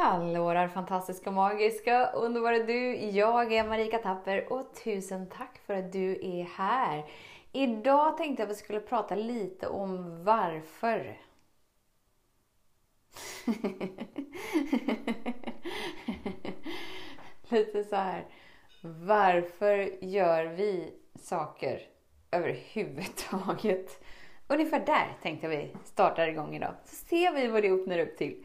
Hallå där fantastiska, magiska, underbara du! Jag är Marika Tapper och tusen tack för att du är här. Idag tänkte jag att vi skulle prata lite om varför. lite så här. Varför gör vi saker överhuvudtaget? Ungefär där tänkte vi starta igång idag. Så ser vi vad det öppnar upp till.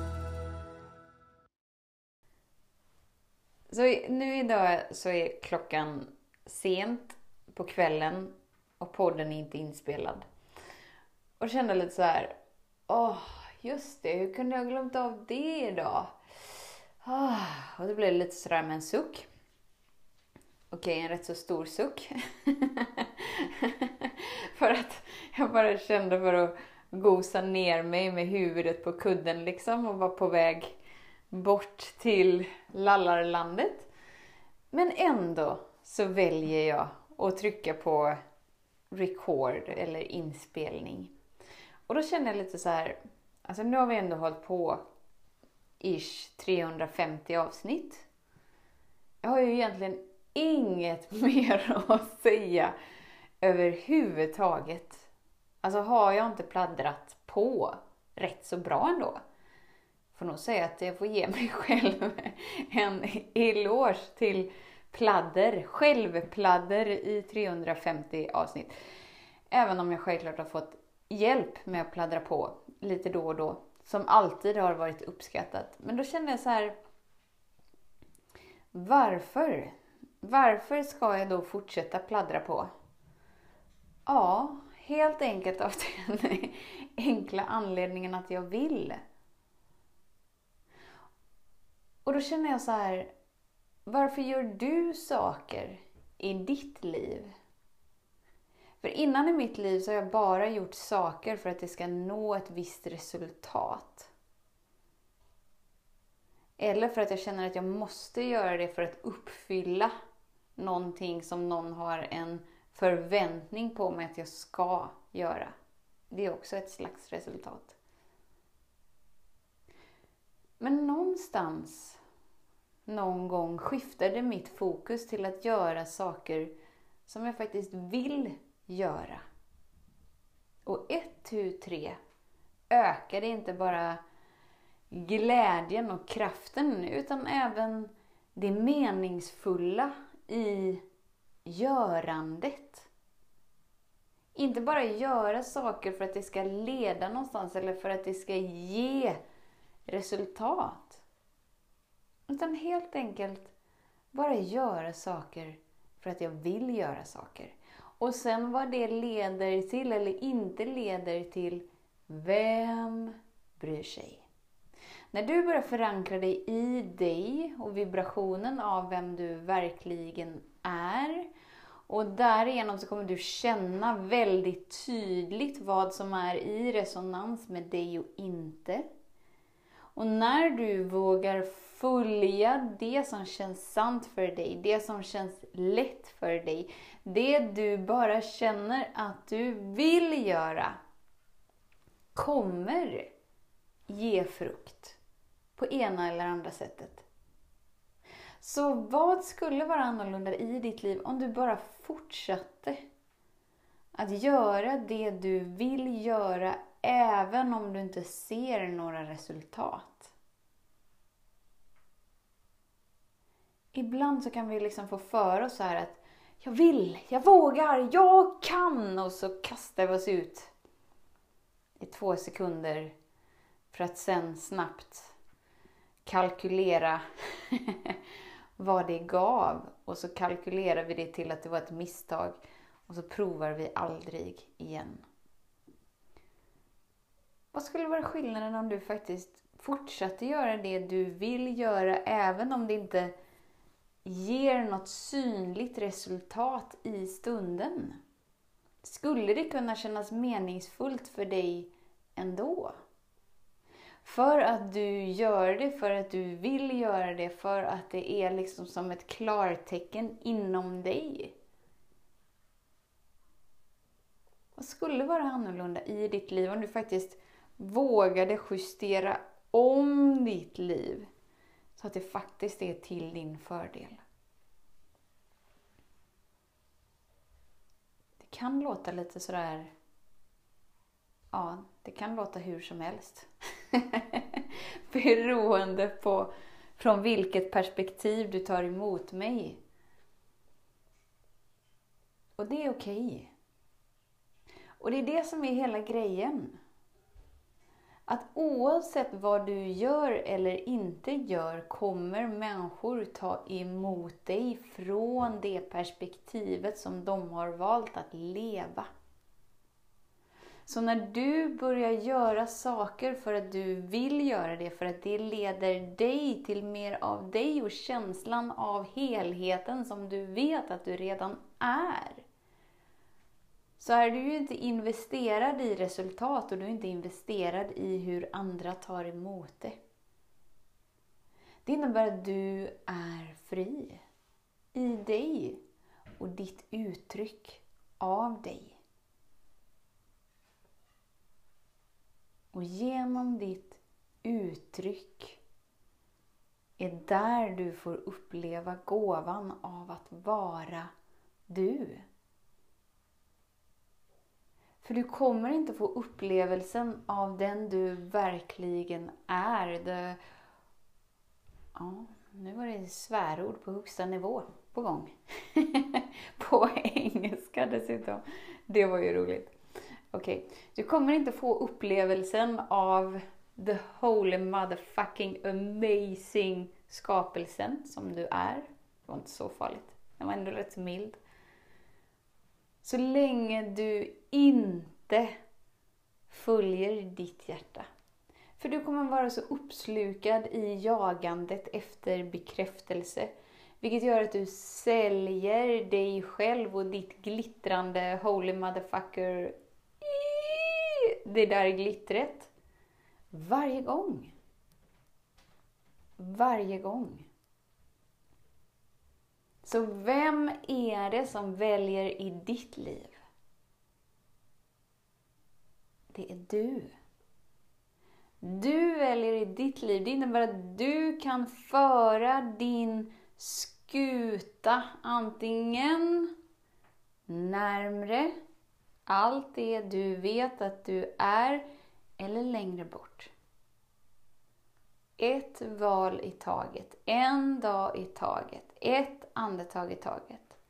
Så nu idag så är klockan sent på kvällen och podden är inte inspelad. Och kände lite så här, åh, just det, hur kunde jag glömt av det idag? Oh, och då blev det lite sådär med en suck. Okej, en rätt så stor suck. för att jag bara kände för att gosa ner mig med huvudet på kudden liksom och var på väg bort till lallarlandet. Men ändå så väljer jag att trycka på record eller inspelning. Och då känner jag lite så här, alltså nu har vi ändå hållit på ish 350 avsnitt. Jag har ju egentligen inget mer att säga överhuvudtaget. Alltså har jag inte pladdrat på rätt så bra ändå får nog säga att jag får ge mig själv en eloge till pladder, självpladder i 350 avsnitt. Även om jag självklart har fått hjälp med att pladdra på lite då och då, som alltid har varit uppskattat. Men då kände jag så här, varför? Varför ska jag då fortsätta pladdra på? Ja, helt enkelt av den enkla anledningen att jag vill. Och då känner jag så här, varför gör du saker i ditt liv? För innan i mitt liv så har jag bara gjort saker för att det ska nå ett visst resultat. Eller för att jag känner att jag måste göra det för att uppfylla någonting som någon har en förväntning på mig att jag ska göra. Det är också ett slags resultat. Men någonstans, någon gång skiftade mitt fokus till att göra saker som jag faktiskt vill göra. Och ett, tu, tre ökade inte bara glädjen och kraften utan även det meningsfulla i görandet. Inte bara göra saker för att det ska leda någonstans eller för att det ska ge resultat. Utan helt enkelt bara göra saker för att jag vill göra saker. Och sen vad det leder till eller inte leder till, vem bryr sig? När du börjar förankra dig i dig och vibrationen av vem du verkligen är och därigenom så kommer du känna väldigt tydligt vad som är i resonans med dig och inte. Och när du vågar följa det som känns sant för dig, det som känns lätt för dig, det du bara känner att du vill göra, kommer ge frukt på ena eller andra sättet. Så vad skulle vara annorlunda i ditt liv om du bara fortsatte att göra det du vill göra även om du inte ser några resultat. Ibland så kan vi liksom få för oss så här att jag vill, jag vågar, jag kan! Och så kastar vi oss ut i två sekunder för att sen snabbt kalkylera vad det gav. Och så kalkylerar vi det till att det var ett misstag och så provar vi aldrig igen. Vad skulle vara skillnaden om du faktiskt fortsatte göra det du vill göra även om det inte ger något synligt resultat i stunden? Skulle det kunna kännas meningsfullt för dig ändå? För att du gör det, för att du vill göra det, för att det är liksom som ett klartecken inom dig. Vad skulle vara annorlunda i ditt liv om du faktiskt vågade justera om ditt liv så att det faktiskt är till din fördel? Det kan låta lite sådär... Ja, det kan låta hur som helst. Beroende på från vilket perspektiv du tar emot mig. Och det är okej. Okay. Och det är det som är hela grejen. Att oavsett vad du gör eller inte gör kommer människor ta emot dig från det perspektivet som de har valt att leva. Så när du börjar göra saker för att du vill göra det, för att det leder dig till mer av dig och känslan av helheten som du vet att du redan är. Så är du ju inte investerad i resultat och du är inte investerad i hur andra tar emot det. Det innebär att du är fri i dig och ditt uttryck av dig. Och genom ditt uttryck är där du får uppleva gåvan av att vara du. För du kommer inte få upplevelsen av den du verkligen är. Det... Ja, nu var det svärord på högsta nivå på gång. på engelska dessutom. Det var ju roligt. Okej, okay. du kommer inte få upplevelsen av the holy motherfucking amazing skapelsen som du är. Det var inte så farligt. Den var ändå rätt mild. Så länge du inte följer ditt hjärta. För du kommer vara så uppslukad i jagandet efter bekräftelse. Vilket gör att du säljer dig själv och ditt glittrande holy motherfucker det där glittret varje gång. Varje gång. Så vem är det som väljer i ditt liv? Det är du. Du väljer i ditt liv. Det innebär att du kan föra din skuta antingen närmre allt det du vet att du är eller längre bort. Ett val i taget, en dag i taget, ett andetag i taget.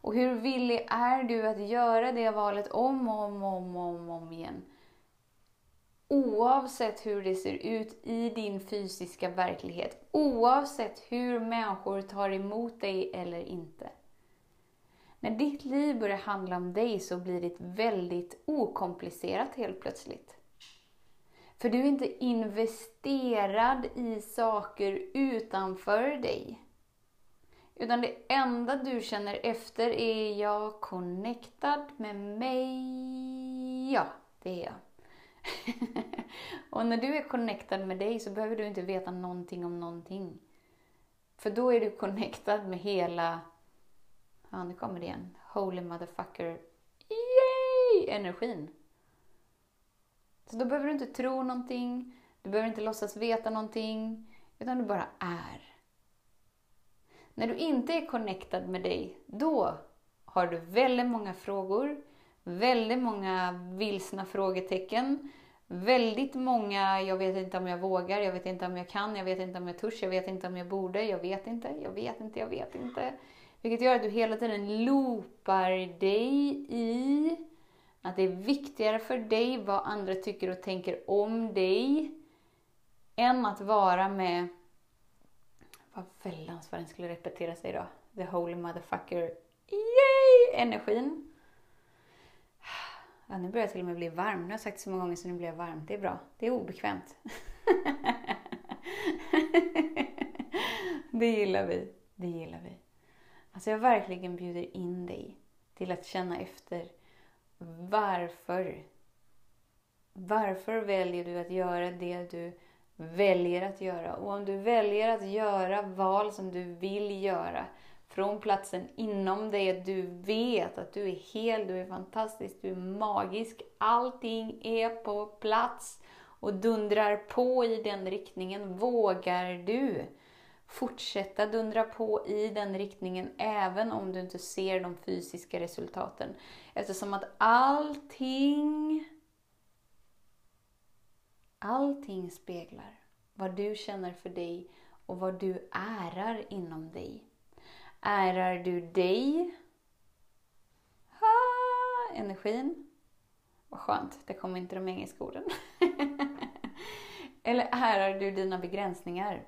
Och hur villig är du att göra det valet om och om och om, om, om igen? Oavsett hur det ser ut i din fysiska verklighet, oavsett hur människor tar emot dig eller inte. När ditt liv börjar handla om dig så blir det väldigt okomplicerat helt plötsligt. För du är inte investerad i saker utanför dig. Utan det enda du känner efter är jag connectad med mig? Ja, det är jag. och när du är connectad med dig så behöver du inte veta någonting om någonting. För då är du connectad med hela Ja, nu kommer det igen. Holy motherfucker. Yay! Energin. Så då behöver du inte tro någonting. Du behöver inte låtsas veta någonting. Utan du bara är. När du inte är connectad med dig, då har du väldigt många frågor, väldigt många vilsna frågetecken, väldigt många jag vet inte om jag vågar, jag vet inte om jag kan, jag vet inte om jag törs, jag vet inte om jag borde, jag vet inte, jag vet inte, jag vet inte. Vilket gör att du hela tiden loopar dig i att det är viktigare för dig vad andra tycker och tänker om dig än att vara med vad väldans vad den skulle repetera sig då. The holy motherfucker, yay! Energin. Ja, nu börjar jag till och med bli varm. Nu har jag sagt så många gånger så nu blir jag varm. Det är bra. Det är obekvämt. det gillar vi. Det gillar vi. Alltså jag verkligen bjuder in dig till att känna efter varför. Varför väljer du att göra det du väljer att göra? Och om du väljer att göra val som du vill göra från platsen inom dig, att du vet att du är hel, du är fantastisk, du är magisk. Allting är på plats och dundrar på i den riktningen. Vågar du fortsätta dundra på i den riktningen även om du inte ser de fysiska resultaten? Eftersom att allting Allting speglar vad du känner för dig och vad du ärar inom dig. Ärar du dig? Ha, energin. Vad skönt, det kommer inte de engelska orden. Eller ärar du dina begränsningar?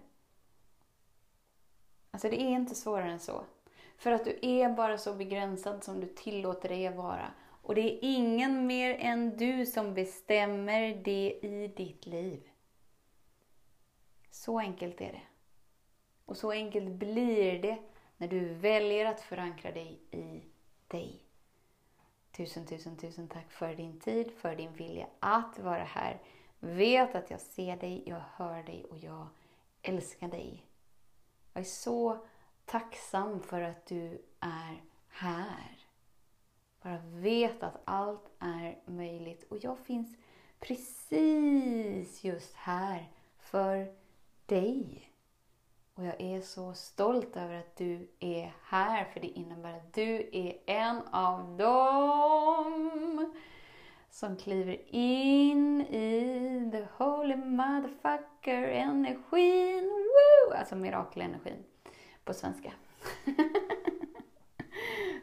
Alltså det är inte svårare än så. För att du är bara så begränsad som du tillåter dig att vara. Och det är ingen mer än du som bestämmer det i ditt liv. Så enkelt är det. Och så enkelt blir det när du väljer att förankra dig i dig. Tusen, tusen, tusen tack för din tid, för din vilja att vara här. Vet att jag ser dig, jag hör dig och jag älskar dig. Jag är så tacksam för att du är här. Bara vet att allt är möjligt och jag finns precis just här för dig. Och jag är så stolt över att du är här, för det innebär att du är en av dem som kliver in i the holy motherfucker energin. Woo! Alltså mirakelenergin på svenska.